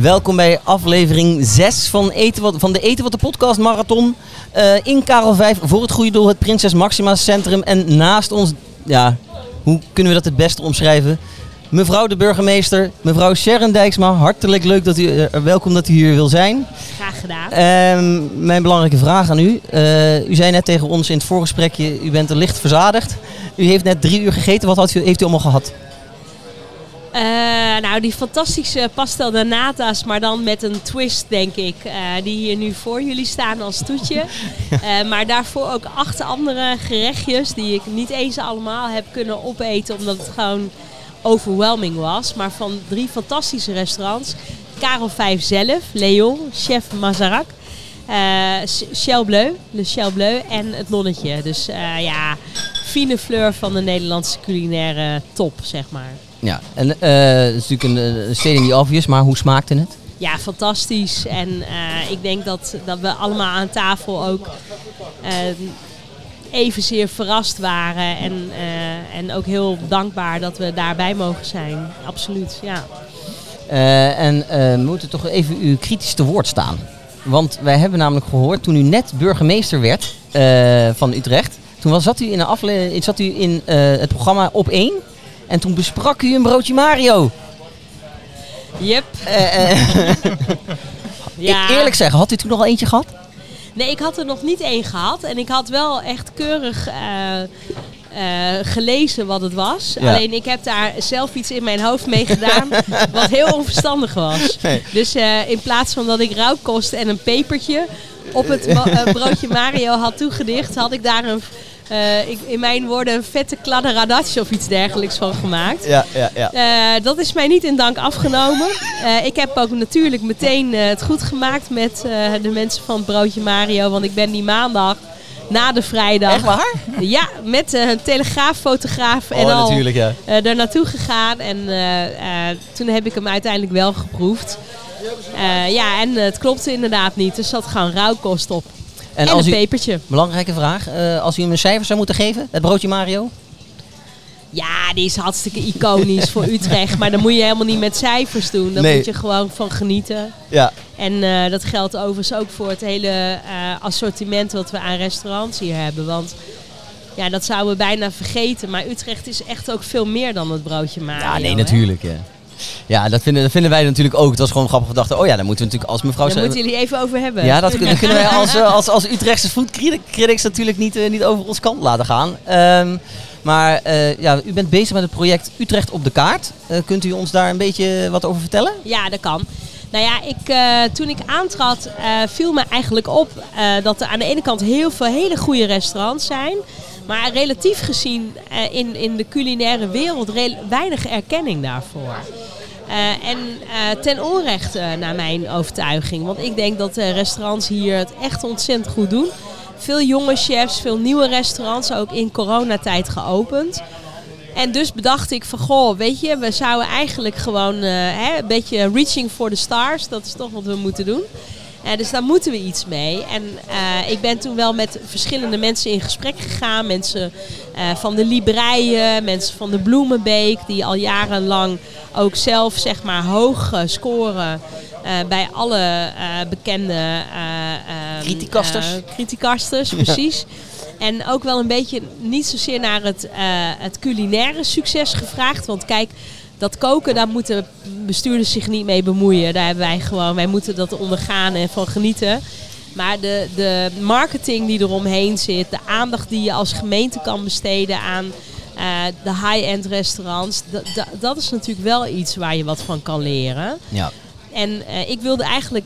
Welkom bij aflevering 6 van, Eten wat, van de Eten wat de podcast marathon. Eh, in Karel 5 voor het goede doel, het Prinses Maxima Centrum. En naast ons, ja, hoe kunnen we dat het beste omschrijven? Mevrouw de burgemeester, mevrouw Sharon Dijksma, hartelijk leuk dat u, eh, welkom dat u hier wil zijn. Graag gedaan. Ehm, mijn belangrijke vraag aan u. Eh, u zei net tegen ons in het voorgesprekje, u bent er licht verzadigd. U heeft net drie uur gegeten, wat had u, heeft u allemaal gehad? Eh, nou, die fantastische pastel de nata's, maar dan met een twist, denk ik. eh, die hier nu voor jullie staan als toetje. Eh, maar daarvoor ook acht andere gerechtjes die ik niet eens allemaal heb kunnen opeten, omdat het gewoon overwhelming was. Maar van drie fantastische restaurants. Karel 5 zelf, Leon, chef Mazarak. Shell Bleu, Le Shell Bleu en het nonnetje. Dus ja, fine fleur van de Nederlandse culinaire top, zeg maar. Ja, en eh, het is natuurlijk een, een stating the obvious, maar hoe smaakte het? Ja, fantastisch. En eh, ik denk dat, dat we allemaal aan tafel ook eh, evenzeer verrast waren. En, eh, en ook heel dankbaar dat we daarbij mogen zijn. Absoluut, ja. En we moeten toch even u kritisch te woord staan. Want wij hebben namelijk gehoord, toen u net burgemeester werd van Utrecht, toen was, zat u in, een afle zat u in het programma Op 1 en toen besprak u een broodje Mario. Yep. Eh, eh, Ja. ik eerlijk zeggen, had u toen nog al eentje gehad? Nee, ik had er nog niet één gehad. En ik had wel echt keurig eh, gelezen wat het was. Ja. Alleen ik heb daar zelf iets in mijn hoofd mee gedaan wat heel onverstandig was. Nee. Dus in plaats van dat ik rauwkost en een pepertje op het broodje Mario had toegedicht, had ik daar een, eh, ik, in mijn woorden een vette kladderadatje of iets dergelijks van gemaakt. Ja, ja, ja. Eh, dat is mij niet in dank afgenomen. Eh, ik heb ook natuurlijk meteen het goed gemaakt met de mensen van Broodje Mario. Want ik ben die maandag na de vrijdag... Echt waar? Ja, met een telegraaffotograaf en oh, al natuurlijk, ja. eh, daar naartoe gegaan. En toen heb ik hem uiteindelijk wel geproefd. Ja, en het klopte inderdaad niet. Er zat gewoon rauwkost op. En, En als een u, pepertje. belangrijke vraag, eh, als u hem een cijfer zou moeten geven, het broodje Mario? Ja, die is hartstikke iconisch voor Utrecht. Maar dan moet je helemaal niet met cijfers doen. Dan Nee. moet je gewoon van genieten. Ja. En eh, dat geldt overigens ook voor het hele eh, assortiment wat we aan restaurants hier hebben. Want ja, dat zouden we bijna vergeten. Maar Utrecht is echt ook veel meer dan het broodje Mario. Ja, nee, hè? natuurlijk. Ja, ja dat, vinden, dat vinden wij natuurlijk ook. Het was gewoon grappig. We dachten, oh ja, daar moeten we natuurlijk als mevrouw... Daar moeten jullie even over hebben. Ja, dat kunnen, kunnen wij als, eh, als, als Utrechtse food criti- critics natuurlijk niet, eh, niet over ons kant laten gaan. Ehm, maar eh, ja, u bent bezig met het project Utrecht op de kaart. Kunt u ons daar een beetje wat over vertellen? Ja, dat kan. Nou ja, ik, toen ik aantrad viel me eigenlijk op dat er aan de ene kant heel veel hele goede restaurants zijn. Maar relatief gezien in, in de culinaire wereld re- weinig erkenning daarvoor. Eh, en eh, ten onrechte naar mijn overtuiging. Want ik denk dat de restaurants hier het echt ontzettend goed doen. Veel jonge chefs, veel nieuwe restaurants, ook in coronatijd geopend. En dus bedacht ik van, goh, weet je, we zouden eigenlijk gewoon eh, hè, een beetje reaching for the stars. Dat is toch wat we moeten doen. Eh, dus daar moeten we iets mee. En eh, ik ben toen wel met verschillende mensen in gesprek gegaan. Mensen eh, van de Libreien, mensen van de Bloemenbeek, die al jarenlang ook zelf zeg maar hoog scoren bij alle bekende eh, ehm, Criticasters. criticasters, precies. En ook wel een beetje niet zozeer naar het, het culinaire succes gevraagd. Want kijk, dat koken, daar moeten bestuurders zich niet mee bemoeien. Daar hebben wij gewoon, wij moeten dat ondergaan en van genieten. Maar de, de marketing die eromheen zit, de aandacht die je als gemeente kan besteden aan eh, de high-end restaurants, dat- is natuurlijk wel iets waar je wat van kan leren. Ja. En eh, ik wilde eigenlijk,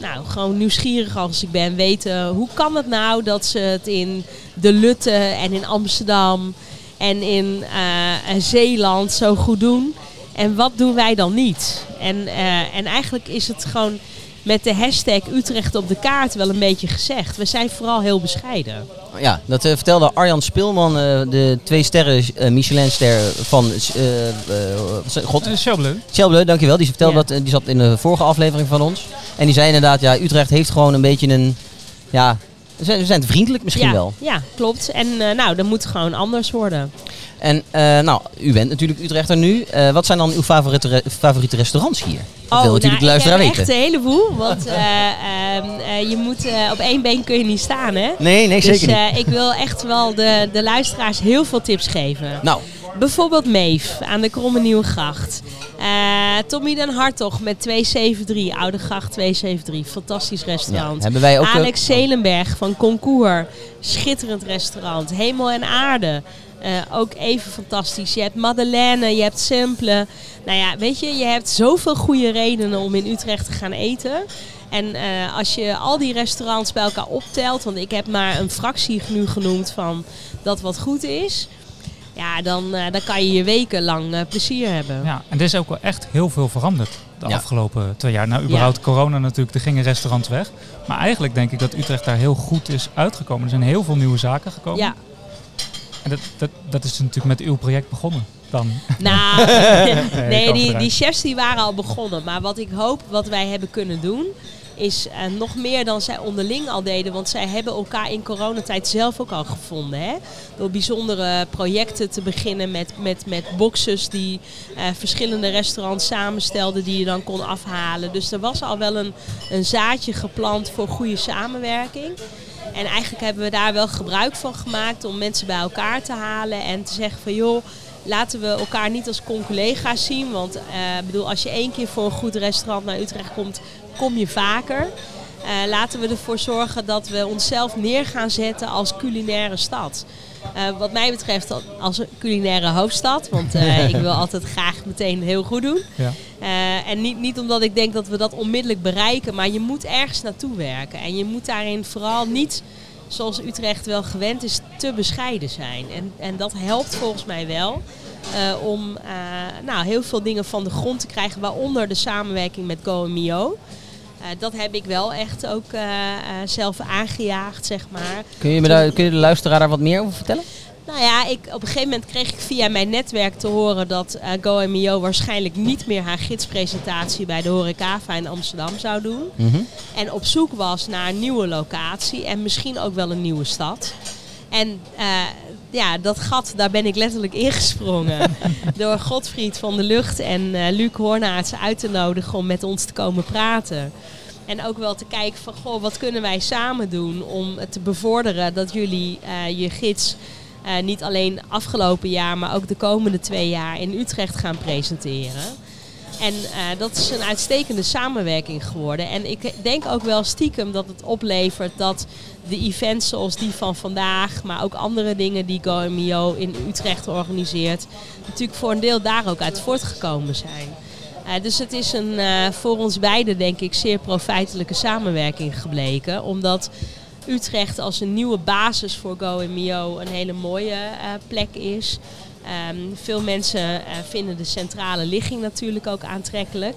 nou, gewoon nieuwsgierig als ik ben, weten hoe kan het nou dat ze het in de Lutte en in Amsterdam en in eh, Zeeland zo goed doen. En wat doen wij dan niet? En, eh, en eigenlijk is het gewoon met de hashtag Utrecht op de kaart wel een beetje gezegd. We zijn vooral heel bescheiden. Ja, dat eh, vertelde Arjan Spilman, eh, de twee sterren Michelin-ster van? God, Uh, Shellbleu. Sjelbleu, dankjewel. Die vertelde Ja. dat, die zat in de vorige aflevering van ons. En die zei inderdaad, ja, Utrecht heeft gewoon een beetje een, ja, we zijn, we zijn te vriendelijk misschien ja, wel. Ja, klopt. En eh, nou, dat moet gewoon anders worden. En eh, nou, u bent natuurlijk Utrechter nu. Eh, wat zijn dan uw favoriete, re- favoriete restaurants hier? Dat wil natuurlijk de luisteraar Oh, nou, ik heb weten. echt een heleboel. Want eh, ehm, eh, je moet, op één been kun je niet staan, hè? Nee, nee, Dus zeker niet. eh, ik wil echt wel de, de luisteraars heel veel tips geven. Nou, Bijvoorbeeld Meef aan de Kromme Nieuwe Gracht. Tommy den Hartog met 273, Oude Gracht 273. Fantastisch ja, restaurant. hebben wij ook... Alex Zelenberg van Concours. Schitterend restaurant. Hemel en aarde. Eh, ook even fantastisch. Je hebt Madeleine, je hebt Simple. Nou ja, weet je, je hebt zoveel goede redenen om in Utrecht te gaan eten. En eh, als je al die restaurants bij elkaar optelt, want ik heb maar een fractie nu genoemd van dat wat goed is. Ja, dan, eh, dan kan je je wekenlang plezier hebben. Ja, en er is ook wel echt heel veel veranderd de Ja. afgelopen twee jaar. Nou, überhaupt corona natuurlijk, er gingen restaurants weg. Maar eigenlijk denk ik dat Utrecht daar heel goed is uitgekomen. Er zijn heel veel nieuwe zaken gekomen. Ja, En dat, dat, dat is natuurlijk met uw project begonnen dan. Nou, nee, die, die chefs die waren al begonnen. Maar wat ik hoop, wat wij hebben kunnen doen, is eh, nog meer dan zij onderling al deden. Want zij hebben elkaar in coronatijd zelf ook al gevonden. Hè? Door bijzondere projecten te beginnen met, met, met boxes die eh, verschillende restaurants samenstelden die je dan kon afhalen. Dus er was al wel een, een zaadje geplant voor goede samenwerking. En eigenlijk hebben we daar wel gebruik van gemaakt om mensen bij elkaar te halen en te zeggen van joh, laten we elkaar niet als collega's zien. Want eh, bedoel, als je één keer voor een goed restaurant naar Utrecht komt, kom je vaker. Eh, laten we ervoor zorgen dat we onszelf neer gaan zetten als culinaire stad. Eh, wat mij betreft al- als culinaire hoofdstad. Want eh, ik wil altijd graag meteen heel goed doen. Ja. En niet, niet omdat ik denk dat we dat onmiddellijk bereiken, maar je moet ergens naartoe werken. En je moet daarin vooral niet, zoals Utrecht wel gewend is, te bescheiden zijn. En, en dat helpt volgens mij wel om nou, heel veel dingen van de grond te krijgen, waaronder de samenwerking met GoMio. Eh dat heb ik wel echt ook eh, eh, zelf aangejaagd, zeg maar. kun, je me daar, kun je de luisteraar daar wat meer over vertellen? Nou ja, ik, op een gegeven moment kreeg ik via mijn netwerk te horen dat eh GoMio waarschijnlijk niet meer haar gidspresentatie bij de Horecava in Amsterdam zou doen. Mhm. En op zoek was naar een nieuwe locatie en misschien ook wel een nieuwe stad. En ja, dat gat, daar ben ik letterlijk ingesprongen. door Godfried van de Lucht en eh Luc Hoornaerts uit te nodigen om met ons te komen praten. En ook wel te kijken van, goh, wat kunnen wij samen doen om te bevorderen dat jullie eh, je gids eh, niet alleen afgelopen jaar, maar ook de komende twee jaar in Utrecht gaan presenteren. En eh, dat is een uitstekende samenwerking geworden. En ik denk ook wel stiekem dat het oplevert dat de events zoals die van vandaag, maar ook andere dingen die GoMio in Utrecht organiseert, natuurlijk voor een deel daar ook uit voortgekomen zijn. Eh, dus het is een eh, voor ons beiden, denk ik, zeer profijtelijke samenwerking gebleken. Omdat Utrecht als een nieuwe basis voor GoMio een hele mooie plek is. Ehm, veel mensen eh, vinden de centrale ligging natuurlijk ook aantrekkelijk.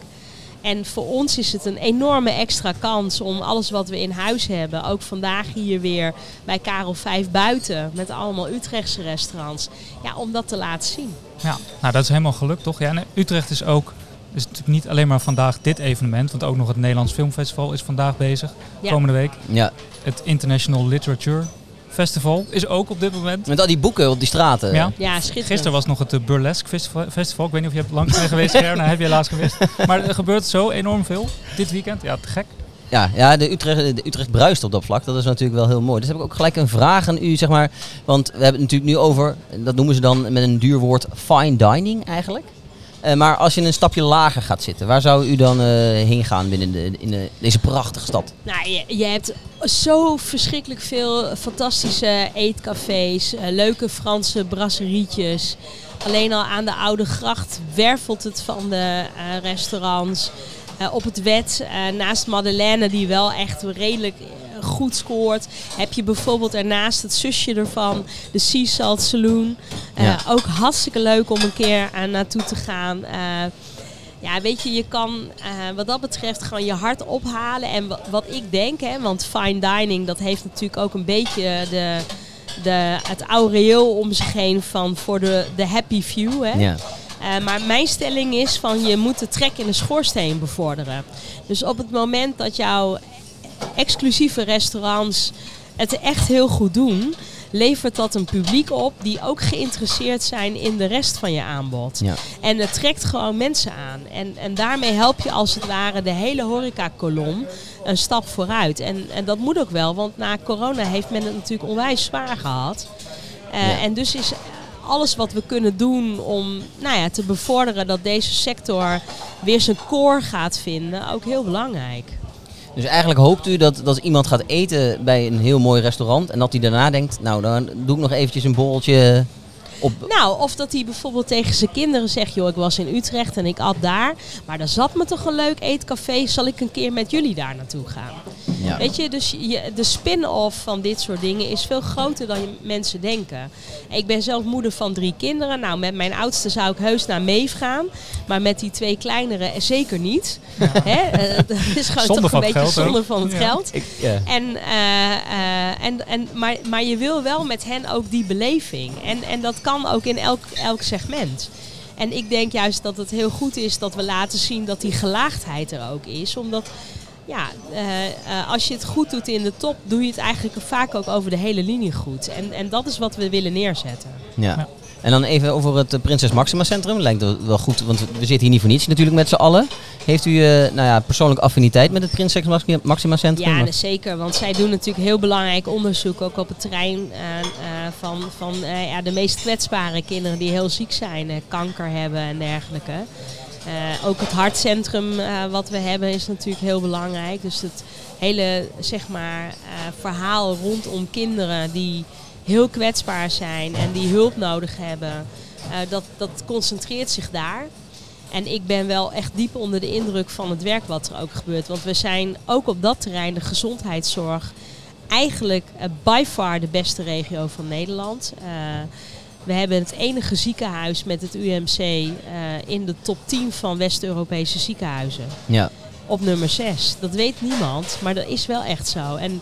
En voor ons is het een enorme extra kans om alles wat we in huis hebben, ook vandaag hier weer bij Karel 5 buiten, met allemaal Utrechtse restaurants, ja, om dat te laten zien. Ja, nou dat is helemaal gelukt toch? Ja, en Utrecht is ook, is natuurlijk niet alleen maar vandaag dit evenement, want ook nog het Nederlands Filmfestival is vandaag bezig, Ja. komende week. Ja, Het International Literature Festival is ook op dit moment. met al die boeken op die straten. Ja. Ja, schitterend. Gisteren was nog het eh, Burlesque Festival. Festival. Ik weet niet of je hebt langs bent geweest. Nou, heb je helaas gemist. Maar er gebeurt zo enorm veel dit weekend. Ja, te gek. Ja, ja de, Utrecht, de Utrecht bruist op dat vlak. Dat is natuurlijk wel heel mooi. Dus heb ik ook gelijk een vraag aan u, zeg maar. Want we hebben het natuurlijk nu over, dat noemen ze dan met een duur woord, fine dining eigenlijk. Eh, maar als je een stapje lager gaat zitten, waar zou u dan eh, heen gaan binnen de, in de, deze prachtige stad? Nou, je, hebt zo verschrikkelijk veel fantastische eetcafés, eh, leuke Franse brasserietjes. Alleen al aan de Oude Gracht wervelt het van de restaurants. Op het wet, naast Madeleine, die wel echt redelijk goed scoort, heb je bijvoorbeeld ernaast het zusje ervan, de Sea Salt Saloon. Eh, Ja. Ook hartstikke leuk om een keer eh, naartoe te gaan. Eh, ja, weet je, je kan eh, wat dat betreft gewoon je hart ophalen. En wat, ik denk, hè, want fine dining, dat heeft natuurlijk ook een beetje de, de, het aureool om zich heen van voor de, de happy few. Hè. Ja. Maar mijn stelling is van je moet de trek in de schoorsteen bevorderen. Dus op het moment dat jouw exclusieve restaurants het echt heel goed doen, levert dat een publiek op die ook geïnteresseerd zijn in de rest van je aanbod. Ja. En het trekt gewoon mensen aan. En, en daarmee help je als het ware de hele horecakolom een stap vooruit. En, en dat moet ook wel, want na corona heeft men het natuurlijk onwijs zwaar gehad. Eh, Ja. En dus is alles wat we kunnen doen om nou ja, te bevorderen dat deze sector weer zijn core gaat vinden, ook heel belangrijk. Dus eigenlijk hoopt u dat, dat iemand gaat eten bij een heel mooi restaurant en dat hij daarna denkt, nou dan doe ik nog eventjes een borreltje op... Nou, of dat hij bijvoorbeeld tegen zijn kinderen zegt: joh, ik was in Utrecht en ik at daar. Maar daar zat me toch een leuk eetcafé. Zal ik een keer met jullie daar naartoe gaan? Ja. Weet je, dus je, de spin-off van dit soort dingen is veel groter dan je mensen denken. Ik ben zelf moeder van drie kinderen. Nou, met mijn oudste zou ik heus naar Meef gaan. Maar met die twee kleinere zeker niet. Hè? Eh, Dat is gewoon Zonde toch een beetje ook. zonde van het Ja. geld. Ik. En, eh, eh, en, en, maar, maar je wil wel met hen ook die beleving. En, en dat kan ook in elk, elk segment. En ik denk juist dat het heel goed is dat we laten zien dat die gelaagdheid er ook is. Omdat ja, eh, eh, als je het goed doet in de top, doe je het eigenlijk vaak ook over de hele linie goed. En, en dat is wat we willen neerzetten. Ja. Ja. En dan even over het eh, Prinses Maxima Centrum. Lijkt wel- wel goed, want we zitten hier niet voor niets natuurlijk met z'n allen. Heeft u eh, nou ja, persoonlijk affiniteit met het Prinses Maxima- Centrum? Ja, zeker. Want zij doen natuurlijk heel belangrijk onderzoek ook op het terrein eh, eh, van, van eh, ja, de meest kwetsbare kinderen die heel ziek zijn, eh, kanker hebben en dergelijke. Eh, ook het hartcentrum eh, wat we hebben is natuurlijk heel belangrijk. Dus het hele zeg maar, eh, verhaal rondom kinderen die heel kwetsbaar zijn en die hulp nodig hebben, dat, dat concentreert zich daar. En ik ben wel echt diep onder de indruk van het werk wat er ook gebeurt. Want we zijn ook op dat terrein, de gezondheidszorg, eigenlijk by far de beste regio van Nederland. We hebben het enige ziekenhuis met het UMC eh, in de top 10 van West-Europese ziekenhuizen. Ja. Op nummer 6. Dat weet niemand, maar dat is wel echt zo. En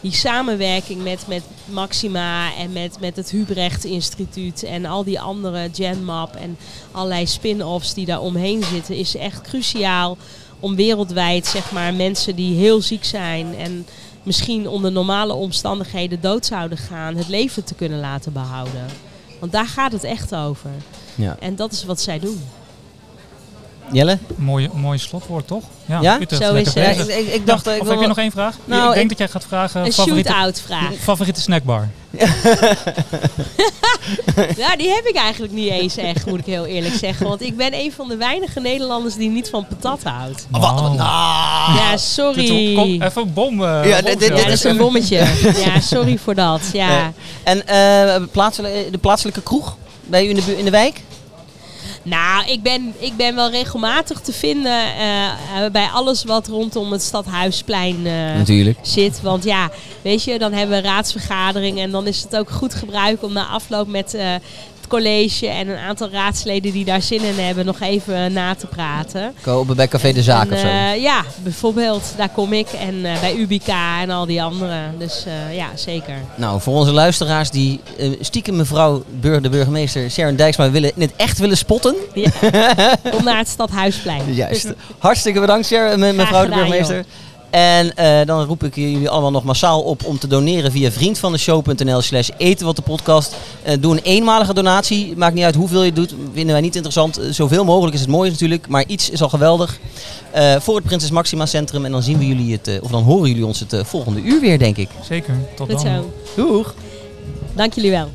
die samenwerking met, met Maxima en met, met het Hubrecht Instituut en al die andere GenMap en allerlei spin-offs die daar omheen zitten, is echt cruciaal om wereldwijd zeg maar, mensen die heel ziek zijn en misschien onder normale omstandigheden dood zouden gaan, het leven te kunnen laten behouden. Want daar gaat het echt over. Ja. En dat is wat zij doen. Jelle? Mooi, mooi slotwoord, toch? Ja? Utrecht Zo is het. Ja, ik, dacht... Ja, ik of wil heb je nog één vraag? Nou, ik denk ik- dat jij gaat vragen Een favoriete, shoot-out vraag. favoriete snackbar. Ja, die heb ik eigenlijk niet eens echt, moet ik heel eerlijk zeggen. Want ik ben een van de weinige Nederlanders die niet van patat houdt. Wat? Wauw. Nou. Ja, Dit- sorry. Kom, even een bom. eh, Ja, dit- is een bommetje. Ja, sorry voor dat. Ja. En eh, plaatselijke, de plaatselijke kroeg bij u in de, in de wijk? Nou, ik ben, ik ben wel regelmatig te vinden eh, eh, bij alles wat rondom het Stadhuisplein eh, zit. Want ja, weet je, dan hebben we raadsvergadering en dan is het ook goed gebruik om na afloop met college en een aantal raadsleden die daar zin in hebben nog even na te praten. Kopen bij Café de Zaak En, of zo. eh, ja, bijvoorbeeld, daar kom ik. En eh, bij Ubica en al die anderen. Dus eh, ja, zeker. Nou, voor onze luisteraars die stiekem mevrouw Bur de burgemeester Sharon Dijksma willen, in het echt willen spotten. Ja. Kom naar het Stadhuisplein. Juist. Hartstikke bedankt, Sharon, me- mevrouw de burgemeester. En eh, dan roep ik jullie allemaal nog massaal op om te doneren via vriendvandeshow.nl slash eten wat de podcast. Eh, doe een eenmalige donatie. Maakt niet uit hoeveel je doet. Vinden wij niet interessant. Eh, zoveel mogelijk is het mooi natuurlijk. Maar iets is al geweldig. Eh, voor het Prinses Maxima Centrum. En dan zien we jullie het, eh, of dan horen jullie ons het volgende uur weer, denk ik. Zeker, tot Goed dan. zo. Doeg! Dank jullie wel.